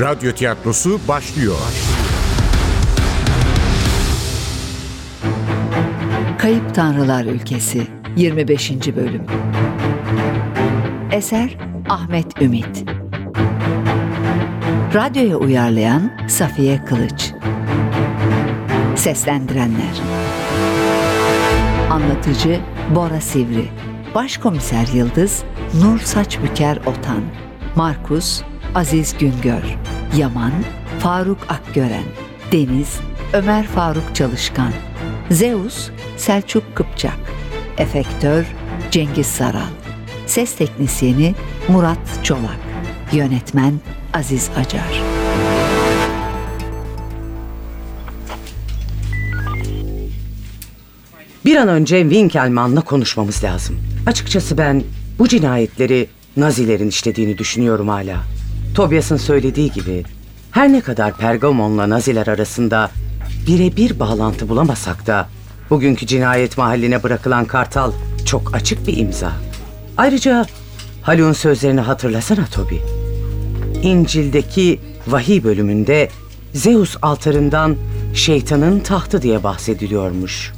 Radyo tiyatrosu başlıyor. Kayıp Tanrılar Ülkesi 25. Bölüm. Eser Ahmet Ümit. Radyoya uyarlayan Safiye Kılıç. Seslendirenler. Anlatıcı Bora Sivri. Başkomiser Yıldız Nur Saçbüker Otan. Markus Aziz Güngör Yaman Faruk Akgören Deniz Ömer Faruk Çalışkan Zeus Selçuk Kıpçak Efektör Cengiz Saral Ses Teknisyeni Murat Çolak Yönetmen Aziz Acar Bir an önce Winkelmann'la konuşmamız lazım. Açıkçası ben bu cinayetleri Nazilerin işlediğini düşünüyorum hala. Tobias'ın söylediği gibi her ne kadar Pergamon'la Naziler arasında birebir bağlantı bulamasak da bugünkü cinayet mahalline bırakılan kartal çok açık bir imza. Ayrıca Haluk'un sözlerini hatırlasana Tobi. İncil'deki vahiy bölümünde Zeus altarından şeytanın tahtı diye bahsediliyormuş.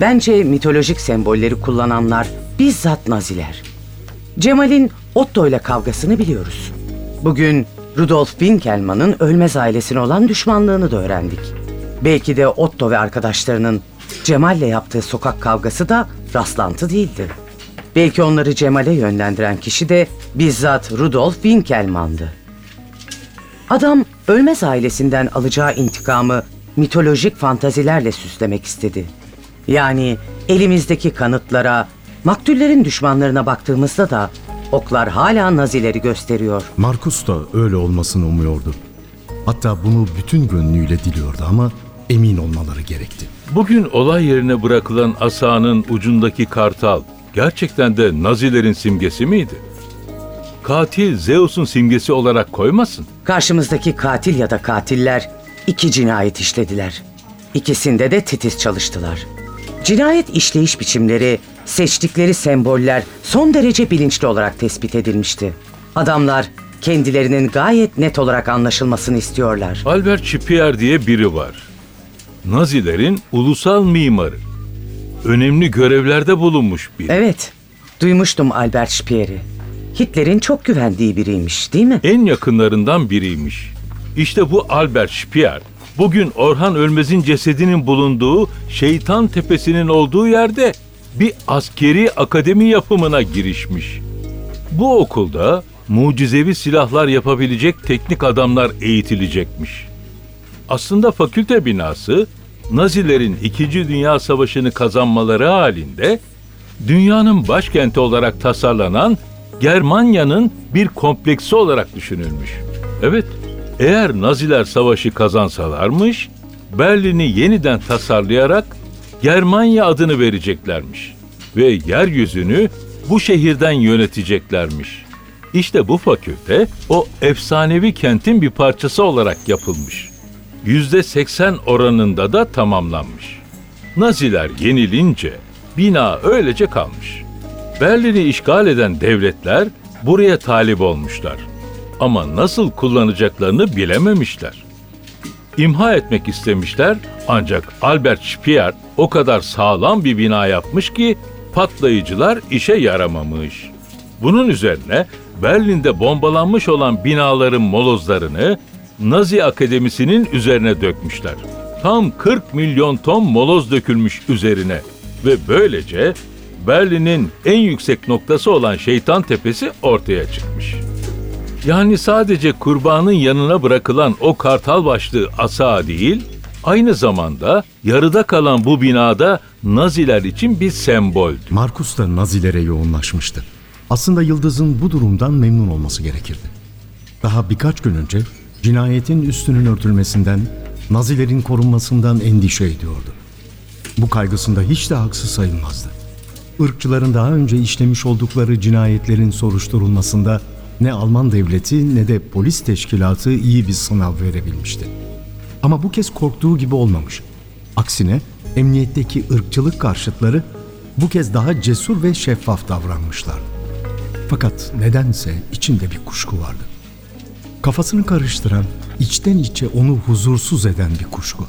Bence mitolojik sembolleri kullananlar bizzat Naziler. Cemal'in Otto ile kavgasını biliyoruz. Bugün Rudolf Winkelmann'ın ölmez ailesine olan düşmanlığını da öğrendik. Belki de Otto ve arkadaşlarının Cemal'le yaptığı sokak kavgası da rastlantı değildi. Belki onları Cemal'e yönlendiren kişi de bizzat Rudolf Winkelmann'dı. Adam ölmez ailesinden alacağı intikamı mitolojik fantazilerle süslemek istedi. Yani elimizdeki kanıtlara, maktullerin düşmanlarına baktığımızda da oklar hala Nazileri gösteriyor. Markus da öyle olmasını umuyordu. Hatta bunu bütün gönlüyle diliyordu ama emin olmaları gerekti. Bugün olay yerine bırakılan asanın ucundaki kartal gerçekten de Nazilerin simgesi miydi? Katil Zeus'un simgesi olarak koymasın. Karşımızdaki katil ya da katiller iki cinayet işlediler. İkisinde de titiz çalıştılar. Cinayet işleyiş biçimleri, seçtikleri semboller son derece bilinçli olarak tespit edilmişti. Adamlar kendilerinin gayet net olarak anlaşılmasını istiyorlar. Albert Schipper diye biri var. Nazilerin ulusal mimarı. Önemli görevlerde bulunmuş biri. Evet, duymuştum Albert Spier'i. Hitler'in çok güvendiği biriymiş, değil mi? En yakınlarından biriymiş. İşte bu Albert Speer bugün Orhan Ölmez'in cesedinin bulunduğu Şeytan Tepesi'nin olduğu yerde bir askeri akademi yapımına girişmiş. Bu okulda mucizevi silahlar yapabilecek teknik adamlar eğitilecekmiş. Aslında fakülte binası Nazilerin 2. Dünya Savaşı'nı kazanmaları halinde dünyanın başkenti olarak tasarlanan Germanya'nın bir kompleksi olarak düşünülmüş. Evet, eğer Naziler savaşı kazansalarmış, Berlin'i yeniden tasarlayarak Germanya adını vereceklermiş ve yeryüzünü bu şehirden yöneteceklermiş. İşte bu fakülte o efsanevi kentin bir parçası olarak yapılmış. Yüzde 80 oranında da tamamlanmış. Naziler yenilince bina öylece kalmış. Berlin'i işgal eden devletler buraya talip olmuşlar. Ama nasıl kullanacaklarını bilememişler. İmha etmek istemişler ancak Albert Speer o kadar sağlam bir bina yapmış ki patlayıcılar işe yaramamış. Bunun üzerine Berlin'de bombalanmış olan binaların molozlarını Nazi Akademisi'nin üzerine dökmüşler. Tam 40 milyon ton moloz dökülmüş üzerine ve böylece Berlin'in en yüksek noktası olan Şeytan Tepesi ortaya çıkmış. Yani sadece kurbanın yanına bırakılan o kartal başlı asa değil, aynı zamanda yarıda kalan bu binada Naziler için bir semboldü. Markus da Nazilere yoğunlaşmıştı. Aslında Yıldız'ın bu durumdan memnun olması gerekirdi. Daha birkaç gün önce cinayetin üstünün örtülmesinden, Nazilerin korunmasından endişe ediyordu. Bu kaygısında hiç de haksız sayılmazdı. Irkçıların daha önce işlemiş oldukları cinayetlerin soruşturulmasında ne Alman devleti ne de polis teşkilatı iyi bir sınav verebilmişti. Ama bu kez korktuğu gibi olmamış. Aksine emniyetteki ırkçılık karşıtları bu kez daha cesur ve şeffaf davranmışlar. Fakat nedense içinde bir kuşku vardı. Kafasını karıştıran, içten içe onu huzursuz eden bir kuşku.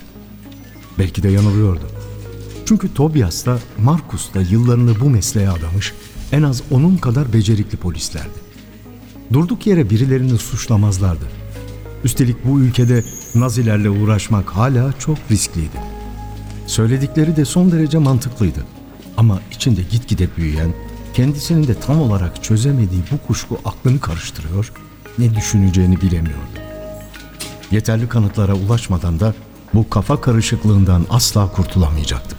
Belki de yanılıyordu. Çünkü Tobias da Markus da yıllarını bu mesleğe adamış, en az onun kadar becerikli polislerdi. Durduk yere birilerini suçlamazlardı. Üstelik bu ülkede Nazilerle uğraşmak hala çok riskliydi. Söyledikleri de son derece mantıklıydı. Ama içinde gitgide büyüyen, kendisinin de tam olarak çözemediği bu kuşku aklını karıştırıyor, ne düşüneceğini bilemiyordu. Yeterli kanıtlara ulaşmadan da bu kafa karışıklığından asla kurtulamayacaktı.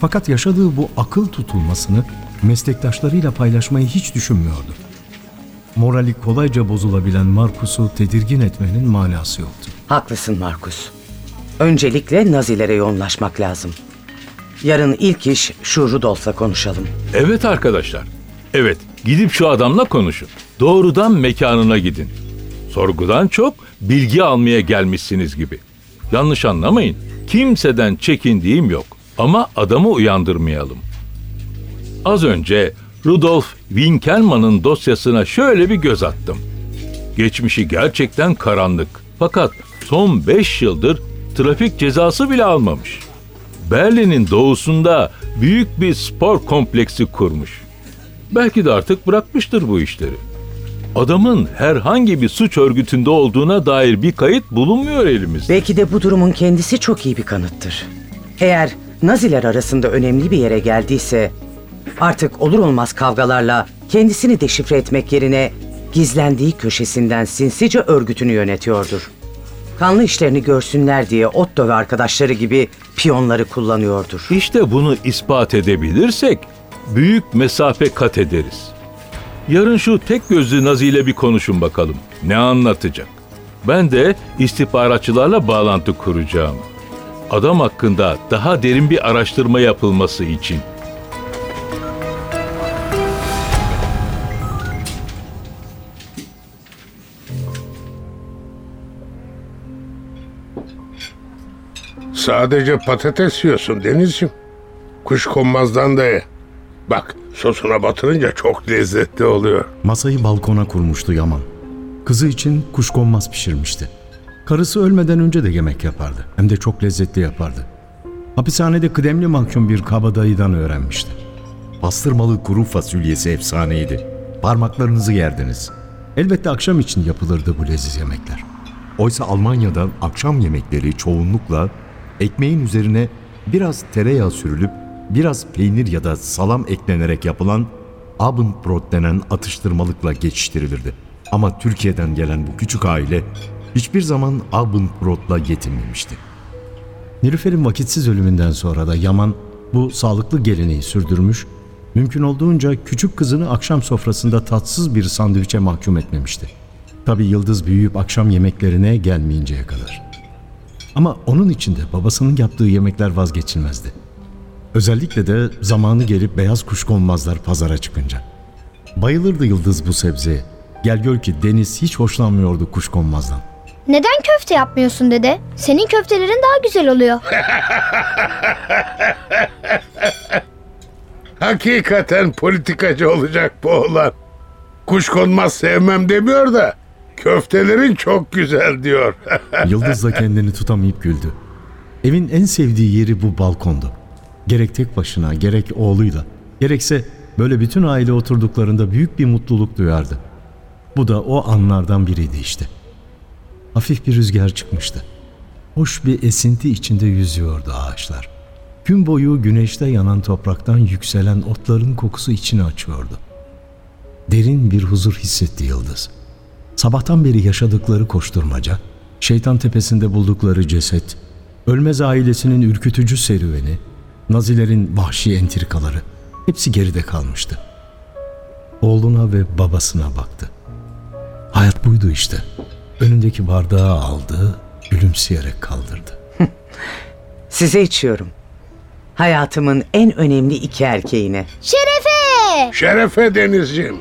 Fakat yaşadığı bu akıl tutulmasını meslektaşlarıyla paylaşmayı hiç düşünmüyordu. Morali kolayca bozulabilen Markus'u tedirgin etmenin manası yoktu. Haklısın Markus. Öncelikle Nazilere yoğunlaşmak lazım. Yarın ilk iş şu Rudolf'la konuşalım. Evet arkadaşlar. Evet, gidip şu adamla konuşun. Doğrudan mekanına gidin. Sorgudan çok bilgi almaya gelmişsiniz gibi. Yanlış anlamayın. Kimseden çekindiğim yok. Ama adamı uyandırmayalım. Az önce Rudolf Winkelmann'ın dosyasına şöyle bir göz attım. Geçmişi gerçekten karanlık. Fakat son 5 yıldır trafik cezası bile almamış. Berlin'in doğusunda büyük bir spor kompleksi kurmuş. Belki de artık bırakmıştır bu işleri. Adamın herhangi bir suç örgütünde olduğuna dair bir kayıt bulunmuyor elimizde. Belki de bu durumun kendisi çok iyi bir kanıttır. Eğer Naziler arasında önemli bir yere geldiyse artık olur olmaz kavgalarla kendisini deşifre etmek yerine gizlendiği köşesinden sinsice örgütünü yönetiyordur. Kanlı işlerini görsünler diye Otto ve arkadaşları gibi piyonları kullanıyordur. İşte bunu ispat edebilirsek büyük mesafe kat ederiz. Yarın şu tek gözlü Nazi ile bir konuşun bakalım. Ne anlatacak? Ben de istihbaratçılarla bağlantı kuracağım. Adam hakkında daha derin bir araştırma yapılması için. Sadece patates yiyorsun Denizciğim. Kuşkonmazdan da ye. Bak sosuna batırınca çok lezzetli oluyor. Masayı balkona kurmuştu Yaman. Kızı için kuşkonmaz pişirmişti. Karısı ölmeden önce de yemek yapardı. Hem de çok lezzetli yapardı. Hapishanede kıdemli mahkum bir kabadayıdan öğrenmişti. Pastırmalı kuru fasulyesi efsaneydi. Parmaklarınızı yerdiniz. Elbette akşam için yapılırdı bu leziz yemekler. Oysa Almanya'da akşam yemekleri çoğunlukla ekmeğin üzerine biraz tereyağı sürülüp biraz peynir ya da salam eklenerek yapılan Abendbrot denen atıştırmalıkla geçiştirilirdi. Ama Türkiye'den gelen bu küçük aile hiçbir zaman Abendbrot'la yetinmemişti. Nilüfer'in vakitsiz ölümünden sonra da Yaman bu sağlıklı geleneği sürdürmüş, mümkün olduğunca küçük kızını akşam sofrasında tatsız bir sandviçe mahkum etmemişti. Tabi Yıldız büyüyüp akşam yemeklerine gelmeyinceye kadar. Ama onun için de babasının yaptığı yemekler vazgeçilmezdi. Özellikle de zamanı gelip beyaz kuşkonmazlar pazara çıkınca. Bayılırdı Yıldız bu sebzeye. Gel gör ki Deniz hiç hoşlanmıyordu kuşkonmazdan. Neden köfte yapmıyorsun dede? Senin köftelerin daha güzel oluyor. Hakikaten politikacı olacak bu oğlan. Kuşkonmaz sevmem demiyor da köftelerin çok güzel diyor. Yıldız da kendini tutamayıp güldü. Evin en sevdiği yeri bu balkondu. Gerek tek başına, gerek oğluyla, gerekse böyle bütün aile oturduklarında büyük bir mutluluk duyardı. Bu da o anlardan biriydi işte. Hafif bir rüzgar çıkmıştı. Hoş bir esinti içinde yüzüyordu ağaçlar. Gün boyu güneşte yanan topraktan yükselen otların kokusu içini açıyordu. Derin bir huzur hissetti Yıldız. Sabahtan beri yaşadıkları koşturmaca, şeytan tepesinde buldukları ceset, ölmez ailesinin ürkütücü serüveni, Nazilerin vahşi entrikaları hepsi geride kalmıştı. Oğluna ve babasına baktı. Hayat buydu işte. Önündeki bardağı aldı, gülümseyerek kaldırdı. Size içiyorum. Hayatımın en önemli iki erkeğine. Şerefe! Şerefe Denizciğim.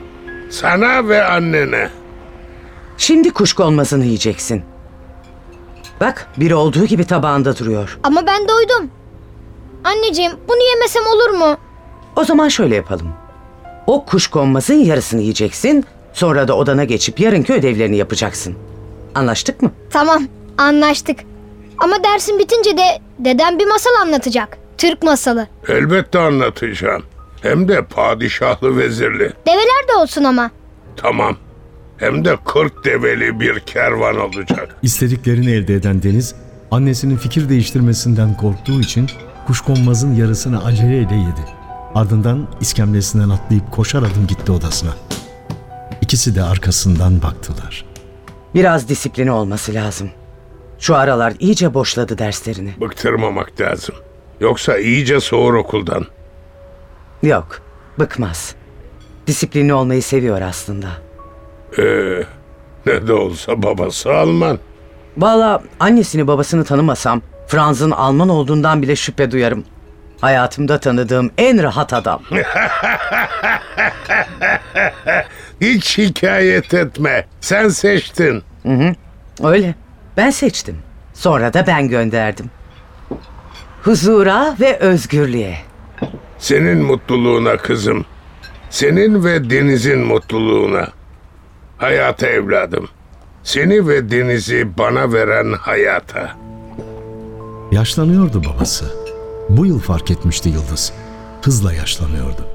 Sana ve annene. Şimdi kuşkonmazını yiyeceksin. Bak biri olduğu gibi tabağında duruyor. Ama ben doydum. Anneciğim bunu yemesem olur mu? O zaman şöyle yapalım. O kuşkonmazın yarısını yiyeceksin, Sonra da odana geçip yarınki ödevlerini yapacaksın. Anlaştık mı? Tamam, anlaştık. Ama dersin bitince de dedem bir masal anlatacak. Türk masalı. Elbette anlatacağım. Hem de padişahlı vezirli. Develer de olsun ama. Tamam. Hem de 40 develi bir kervan olacak. İstediklerini elde eden Deniz, annesinin fikir değiştirmesinden korktuğu için kuşkonmazın yarısını aceleyle yedi. Ardından iskemlesinden atlayıp koşar adım gitti odasına. İkisi de arkasından baktılar. Biraz disiplini olması lazım. Şu aralar iyice boşladı derslerini. Bıktırmamak lazım. Yoksa iyice soğur okuldan. Yok, bıkmaz. Disiplinli olmayı seviyor aslında. Ee, ne de olsa babası Alman. Valla annesini babasını tanımasam Franz'ın Alman olduğundan bile şüphe duyarım. Hayatımda tanıdığım en rahat adam. Hiç şikayet etme. Sen seçtin. Öyle. Ben seçtim. Sonra da ben gönderdim. Huzura ve özgürlüğe. Senin mutluluğuna kızım. Senin ve Deniz'in mutluluğuna. Hayata evladım. Seni ve Deniz'i bana veren hayata. Yaşlanıyordu babası. Bu yıl fark etmişti Yıldız. Hızla yaşlanıyordu.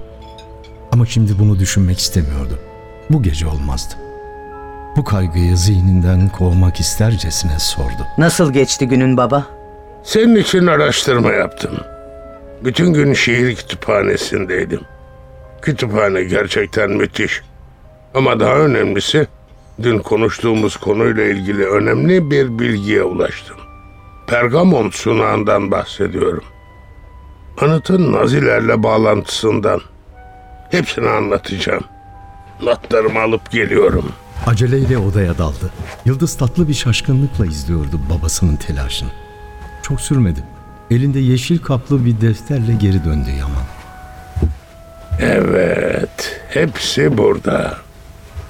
Ama şimdi bunu düşünmek istemiyordu. Bu gece olmazdı. Bu kaygıyı zihninden kovmak istercesine sordu. Nasıl geçti günün baba? Senin için araştırma yaptım. Bütün gün şehir kütüphanesindeydim. Kütüphane gerçekten müthiş. Ama daha önemlisi, dün konuştuğumuz konuyla ilgili önemli bir bilgiye ulaştım. Pergamon sunağından bahsediyorum. Anıtın Nazilerle bağlantısından. Hepsini anlatacağım. Notlarımı alıp geliyorum. Aceleyle odaya daldı. Yıldız tatlı bir şaşkınlıkla izliyordu babasının telaşını. Çok sürmedi. Elinde yeşil kaplı bir defterle geri döndü Yaman. Evet, hepsi burada.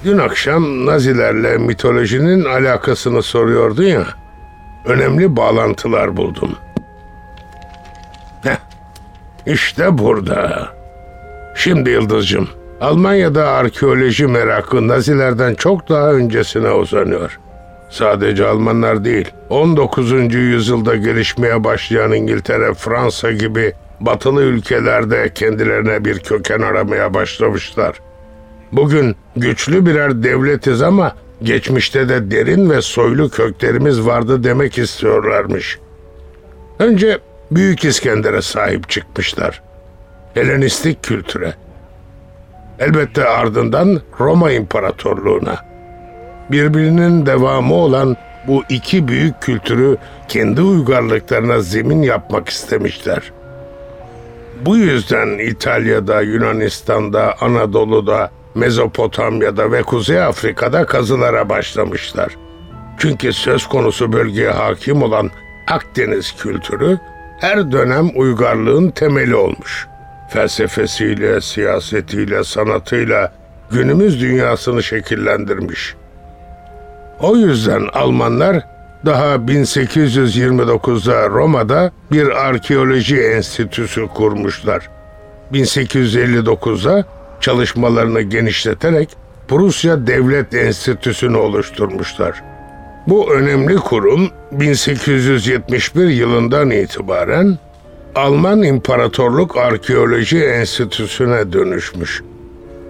Dün akşam Nazilerle mitolojinin alakasını soruyordun ya. Önemli bağlantılar buldum. Heh, işte burada. Şimdi Yıldız'cığım, Almanya'da arkeoloji merakı Nazilerden çok daha öncesine uzanıyor. Sadece Almanlar değil, 19. yüzyılda gelişmeye başlayan İngiltere, Fransa gibi batılı ülkelerde kendilerine bir köken aramaya başlamışlar. Bugün güçlü birer devletiz ama geçmişte de derin ve soylu köklerimiz vardı demek istiyorlarmış. Önce Büyük İskender'e sahip çıkmışlar. Helenistik kültüre. Elbette ardından Roma İmparatorluğu'na. Birbirinin devamı olan bu iki büyük kültürü kendi uygarlıklarına zemin yapmak istemişler. Bu yüzden İtalya'da, Yunanistan'da, Anadolu'da, Mezopotamya'da ve Kuzey Afrika'da kazılara başlamışlar. Çünkü söz konusu bölgeye hakim olan Akdeniz kültürü her dönem uygarlığın temeli olmuş. Felsefesiyle, siyasetiyle, sanatıyla günümüz dünyasını şekillendirmiş. O yüzden Almanlar daha 1829'da Roma'da bir arkeoloji enstitüsü kurmuşlar. 1859'da çalışmalarını genişleterek Prusya Devlet Enstitüsü'nü oluşturmuşlar. Bu önemli kurum 1871 yılından itibaren Alman İmparatorluk Arkeoloji Enstitüsü'ne dönüşmüş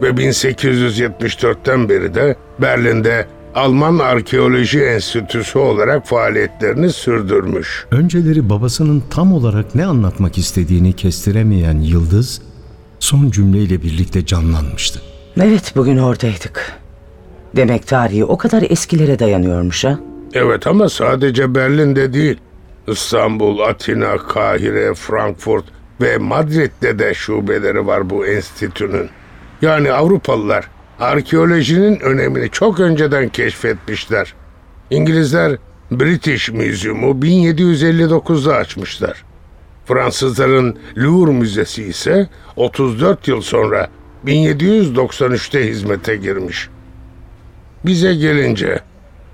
ve 1874'ten beri de Berlin'de Alman Arkeoloji Enstitüsü olarak faaliyetlerini sürdürmüş. Önceleri babasının tam olarak ne anlatmak istediğini kestiremeyen Yıldız, son cümleyle birlikte canlanmıştı. Evet bugün oradaydık. Demek tarihi o kadar eskilere dayanıyormuş ha? Evet ama sadece Berlin'de değil. İstanbul, Atina, Kahire, Frankfurt ve Madrid'de de şubeleri var bu enstitünün. Yani Avrupalılar arkeolojinin önemini çok önceden keşfetmişler. İngilizler British Museum'u 1759'da açmışlar. Fransızların Louvre Müzesi ise 34 yıl sonra 1793'te hizmete girmiş. Bize gelince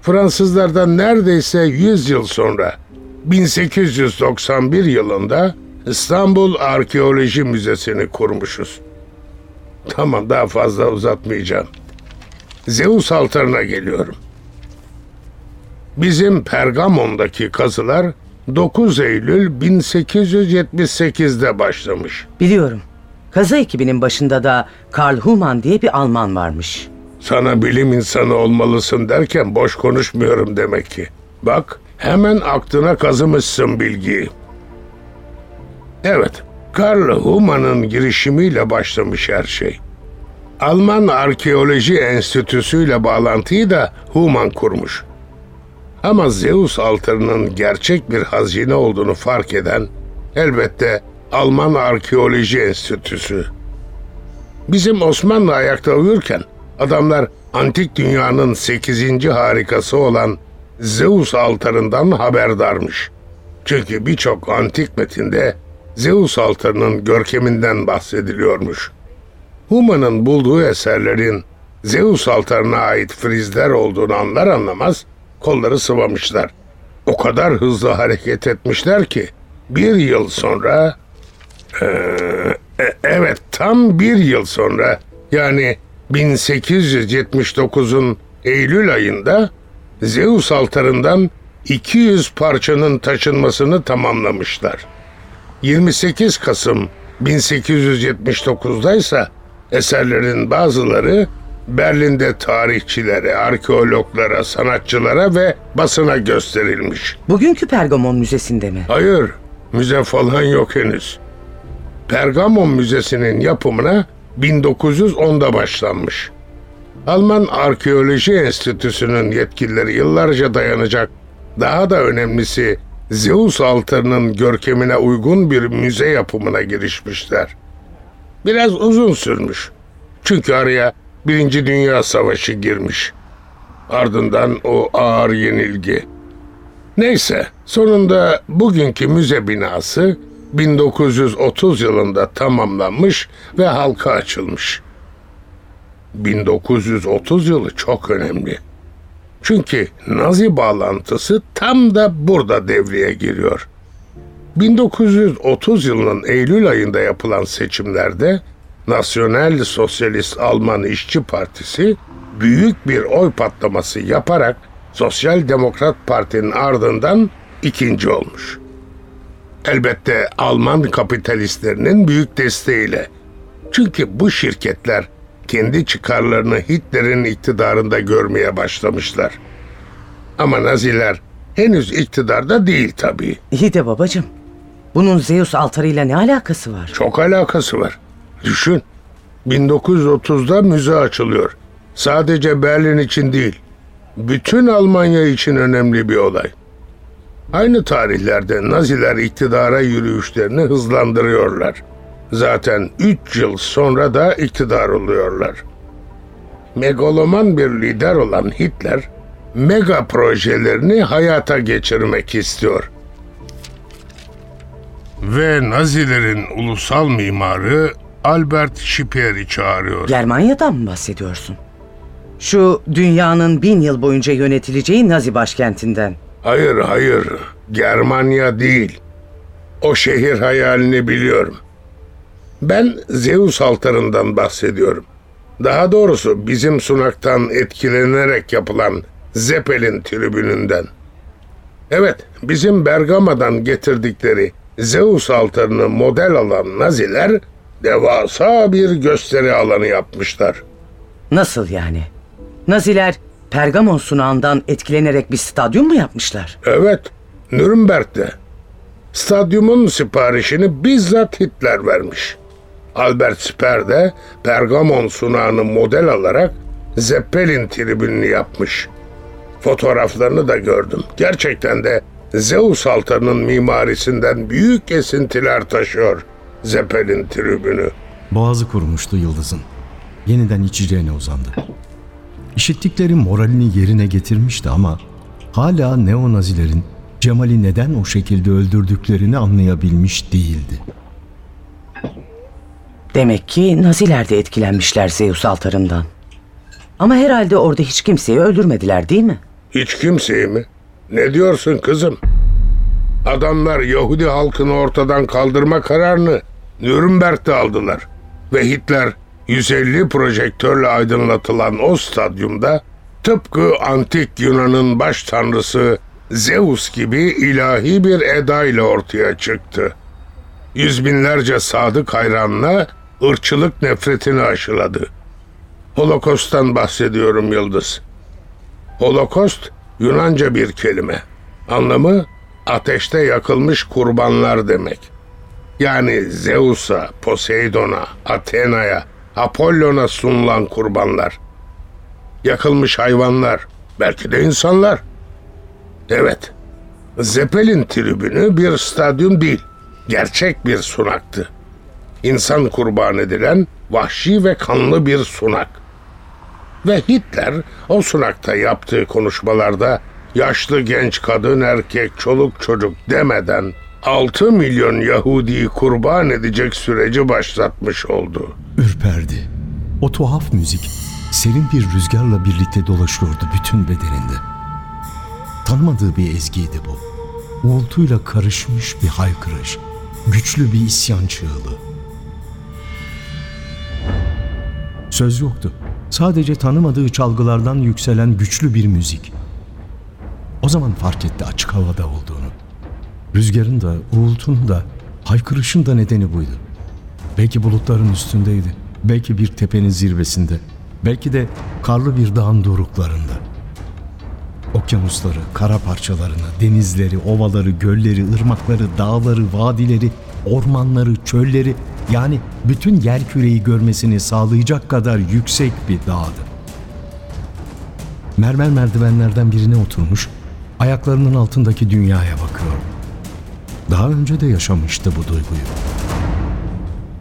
Fransızlardan neredeyse 100 yıl sonra 1891 yılında İstanbul Arkeoloji Müzesi'ni kurmuşuz. Tamam daha fazla uzatmayacağım. Zeus altarına geliyorum. Bizim Pergamon'daki kazılar 9 Eylül 1878'de başlamış. Biliyorum. Kazı ekibinin başında da Karl Humann diye bir Alman varmış. Sana bilim insanı olmalısın derken boş konuşmuyorum demek ki. Bak hemen aklına kazımışsın bilgiyi. Evet, Karl Humann'ın girişimiyle başlamış her şey. Alman Arkeoloji Enstitüsü ile bağlantıyı da Humann kurmuş. Ama Zeus altarının gerçek bir hazine olduğunu fark eden elbette Alman Arkeoloji Enstitüsü. Bizim Osmanlı ayakta uyurken adamlar antik dünyanın 8. harikası olan Zeus altarından haberdarmış. Çünkü birçok antik metinde Zeus altarının görkeminden bahsediliyormuş. Huma'nın bulduğu eserlerin Zeus altarına ait frizler olduğunu anlar anlamaz kolları sıvamışlar. O kadar hızlı hareket etmişler ki bir yıl sonra eee, e- evet tam bir yıl sonra yani 1879'un Eylül ayında Zeus altarından 200 parçanın taşınmasını tamamlamışlar. 28 Kasım 1879'da ise eserlerin bazıları Berlin'de tarihçilere, arkeologlara, sanatçılara ve basına gösterilmiş. Bugünkü Pergamon Müzesi'nde mi? Hayır, müze falan yok henüz. Pergamon Müzesi'nin yapımına 1910'da başlanmış. Alman Arkeoloji Enstitüsü'nün yetkilileri yıllarca dayanacak, daha da önemlisi Zeus altarının görkemine uygun bir müze yapımına girişmişler. Biraz uzun sürmüş. Çünkü araya Birinci Dünya Savaşı girmiş. Ardından o ağır yenilgi. Neyse, sonunda bugünkü müze binası 1930 yılında tamamlanmış ve halka açılmış. 1930 yılı çok önemli. Çünkü Nazi bağlantısı tam da burada devreye giriyor. 1930 yılının Eylül ayında yapılan seçimlerde Nasyonel Sosyalist Alman İşçi Partisi büyük bir oy patlaması yaparak Sosyal Demokrat Parti'nin ardından ikinci olmuş. Elbette Alman kapitalistlerinin büyük desteğiyle. Çünkü bu şirketler kendi çıkarlarını Hitler'in iktidarında görmeye başlamışlar. Ama Naziler henüz iktidarda değil tabii. İyi de babacığım. Bunun Zeus altarıyla ne alakası var? Çok alakası var. Düşün. 1930'da müze açılıyor. Sadece Berlin için değil, bütün Almanya için önemli bir olay. Aynı tarihlerde Naziler iktidara yürüyüşlerini hızlandırıyorlar. Zaten 3 yıl sonra da iktidar oluyorlar. Megaloman bir lider olan Hitler, mega projelerini hayata geçirmek istiyor. Ve Nazilerin ulusal mimarı Albert Schipper'i çağırıyor. Germanya'dan mı bahsediyorsun? Şu dünyanın bin yıl boyunca yönetileceği Nazi başkentinden. Hayır hayır, Germanya değil. O şehir hayalini biliyorum. Ben Zeus altarından bahsediyorum. Daha doğrusu bizim sunaktan etkilenerek yapılan Zeppelin tribününden. Evet, bizim Bergama'dan getirdikleri Zeus altarını model alan Naziler devasa bir gösteri alanı yapmışlar. Nasıl yani? Naziler Pergamon sunağından etkilenerek bir stadyum mu yapmışlar? Evet, Nürnberg'de. Stadyumun siparişini bizzat Hitler vermiş. Albert Speer de Pergamon sunağını model alarak Zeppelin tribününü yapmış. Fotoğraflarını da gördüm. Gerçekten de Zeus altarının mimarisinden büyük esintiler taşıyor Zeppelin tribünü. Boğazı kurumuştu Yıldız'ın. Yeniden içeceğine uzandı. İşittikleri moralini yerine getirmişti ama hala neonazilerin Cemal'i neden o şekilde öldürdüklerini anlayabilmiş değildi. Demek ki Naziler de etkilenmişler Zeus altarından. Ama herhalde orada hiç kimseyi öldürmediler değil mi? Hiç kimseyi mi? Ne diyorsun kızım? Adamlar Yahudi halkını ortadan kaldırma kararını Nürnberg'de aldılar. Ve Hitler 150 projektörle aydınlatılan o stadyumda tıpkı antik Yunan'ın baş tanrısı Zeus gibi ilahi bir edayla ortaya çıktı. Yüz binlerce sadık hayranla ırkçılık nefretini aşıladı. Holokost'tan bahsediyorum Yıldız. Holokost Yunanca bir kelime. Anlamı ateşte yakılmış kurbanlar demek. Yani Zeus'a, Poseidon'a, Athena'ya, Apollon'a sunulan kurbanlar. Yakılmış hayvanlar, belki de insanlar. Evet, Zeppelin tribünü bir stadyum değil, gerçek bir sunaktı. İnsan kurban edilen vahşi ve kanlı bir sunak. Ve Hitler o sunakta yaptığı konuşmalarda yaşlı genç kadın erkek çoluk çocuk demeden 6 milyon Yahudi'yi kurban edecek süreci başlatmış oldu. Ürperdi. O tuhaf müzik serin bir rüzgarla birlikte dolaşıyordu bütün bedeninde. Tanımadığı bir ezgiydi bu. Uğultuyla karışmış bir haykırış, güçlü bir isyan çığlığı. Söz yoktu. Sadece tanımadığı çalgılardan yükselen güçlü bir müzik. O zaman fark etti açık havada olduğunu. Rüzgarın da, uğultunun da, haykırışın da nedeni buydu. Belki bulutların üstündeydi. Belki bir tepenin zirvesinde. Belki de karlı bir dağın doruklarında. Okyanusları, kara parçalarını, denizleri, ovaları, gölleri, ırmakları, dağları, vadileri, ormanları, çölleri yani bütün yer küreyi görmesini sağlayacak kadar yüksek bir dağdı. Mermer merdivenlerden birine oturmuş, ayaklarının altındaki dünyaya bakıyor. Daha önce de yaşamıştı bu duyguyu.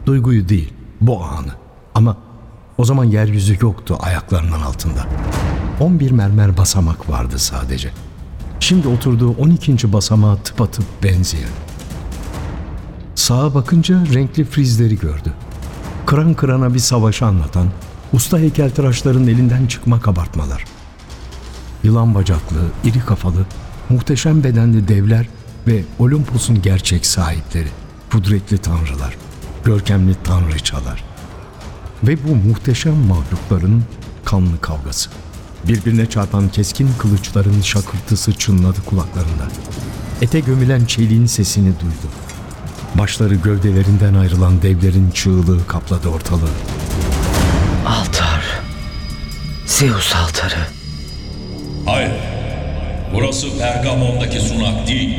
Duyguyu değil, bu anı. Ama o zaman yeryüzü yoktu ayaklarının altında. 11 mermer basamak vardı sadece. Şimdi oturduğu 12. basamağa tıpatıp benzeyen. Sağa bakınca renkli frizleri gördü. Kıran kırana bir savaşı anlatan, usta heykeltıraşların elinden çıkma kabartmalar. Yılan bacaklı, iri kafalı, muhteşem bedenli devler ve Olympus'un gerçek sahipleri, kudretli tanrılar, görkemli tanrıçalar. Ve bu muhteşem mahlukların kanlı kavgası. Birbirine çarpan keskin kılıçların şakırtısı çınladı kulaklarında. Ete gömülen çeliğin sesini duydu. Başları gövdelerinden ayrılan devlerin çığlığı kapladı ortalığı. Altar. Zeus altarı. Hayır. Burası Pergamon'daki sunak değil.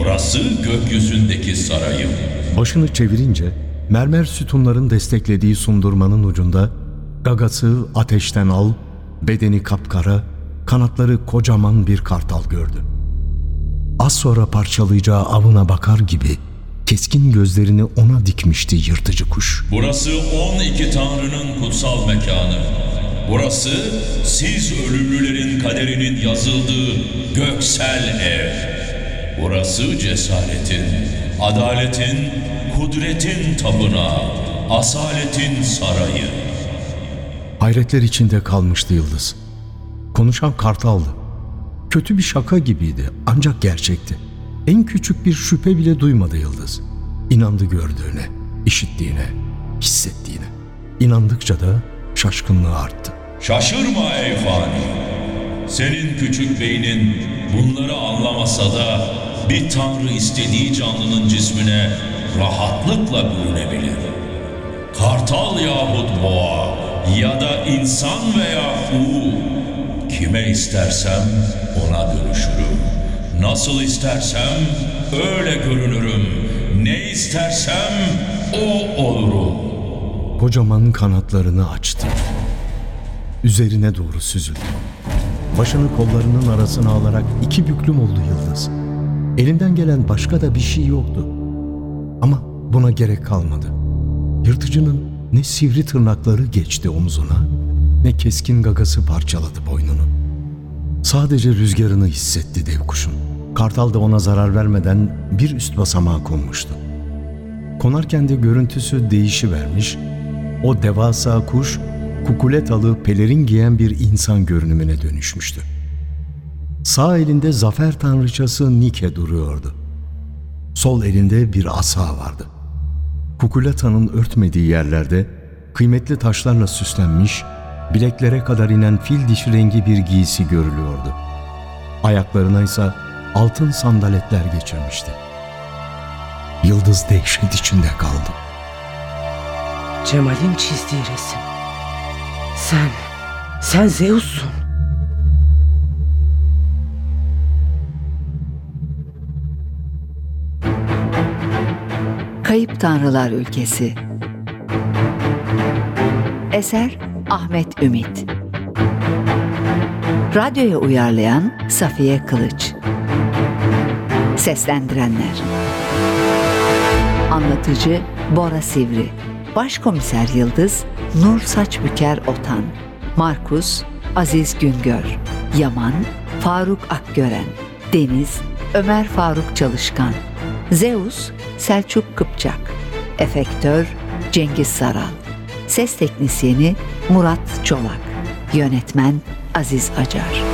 Burası gökyüzündeki sarayım. Başını çevirince mermer sütunların desteklediği sundurmanın ucunda gagası ateşten al, bedeni kapkara, kanatları kocaman bir kartal gördü. Az sonra parçalayacağı avına bakar gibi keskin gözlerini ona dikmişti yırtıcı kuş. Burası 12 tanrının kutsal mekanı. Burası siz ölümlülerin kaderinin yazıldığı göksel ev. Burası cesaretin, adaletin, kudretin tapınağı, asaletin sarayı. Hayretler içinde kalmıştı Yıldız. Konuşan kartaldı. Kötü bir şaka gibiydi ancak gerçekti. En küçük bir şüphe bile duymadı Yıldız. İnandı gördüğüne, işittiğine, hissettiğine. İnandıkça da şaşkınlığı arttı. Şaşırma ey fani. Senin küçük beynin bunları anlamasa da bir tanrı istediği canlının cismine rahatlıkla bürünebilir. Kartal yahut boğa ya da insan veya kuğu kime istersem ona dönüşürüm. Nasıl istersem öyle görünürüm. Ne istersem o olurum. Kocaman kanatlarını açtı. Üzerine doğru süzüldü. Başını kollarının arasına alarak iki büklüm oldu Yıldız. Elinden gelen başka da bir şey yoktu. Ama buna gerek kalmadı. Yırtıcının ne sivri tırnakları geçti omzuna, ne keskin gagası parçaladı boynunu. Sadece rüzgarını hissetti dev kuşun. Kartal da ona zarar vermeden bir üst basamağa konmuştu. Konarken de görüntüsü değişivermiş, o devasa kuş kukuletalı pelerin giyen bir insan görünümüne dönüşmüştü. Sağ elinde zafer tanrıçası Nike duruyordu. Sol elinde bir asa vardı. Kukuleta'nın örtmediği yerlerde kıymetli taşlarla süslenmiş, bileklere kadar inen fil dişi rengi bir giysi görülüyordu. Ayaklarına ise altın sandaletler geçirmişti. Yıldız dehşet içinde kaldı. Cemal'in çizdiği resim. Sen, sen Zeus'sun. Kayıp Tanrılar Ülkesi. Eser Ahmet Ümit. Radyoya uyarlayan Safiye Kılıç. Seslendirenler. Anlatıcı Bora Sivri Başkomiser Yıldız Nur Saçbüker Otan Markus Aziz Güngör Yaman Faruk Akgören Deniz Ömer Faruk Çalışkan Zeus Selçuk Kıpçak Efektör Cengiz Saral Ses Teknisyeni Murat Çolak Yönetmen Aziz Acar